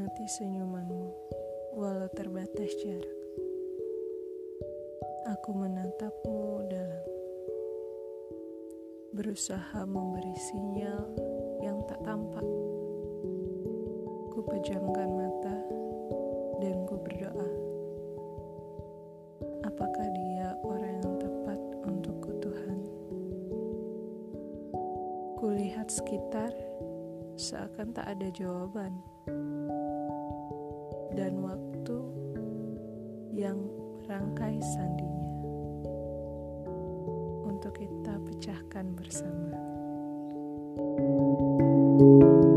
menikmati senyumanmu walau terbatas jarak. Aku menatapmu dalam, berusaha memberi sinyal yang tak tampak. Ku pejamkan mata dan ku berdoa. Apakah dia orang yang tepat untukku Tuhan? Kulihat sekitar seakan tak ada jawaban dan hmm. waktu yang merangkai sandinya untuk kita pecahkan bersama. thank you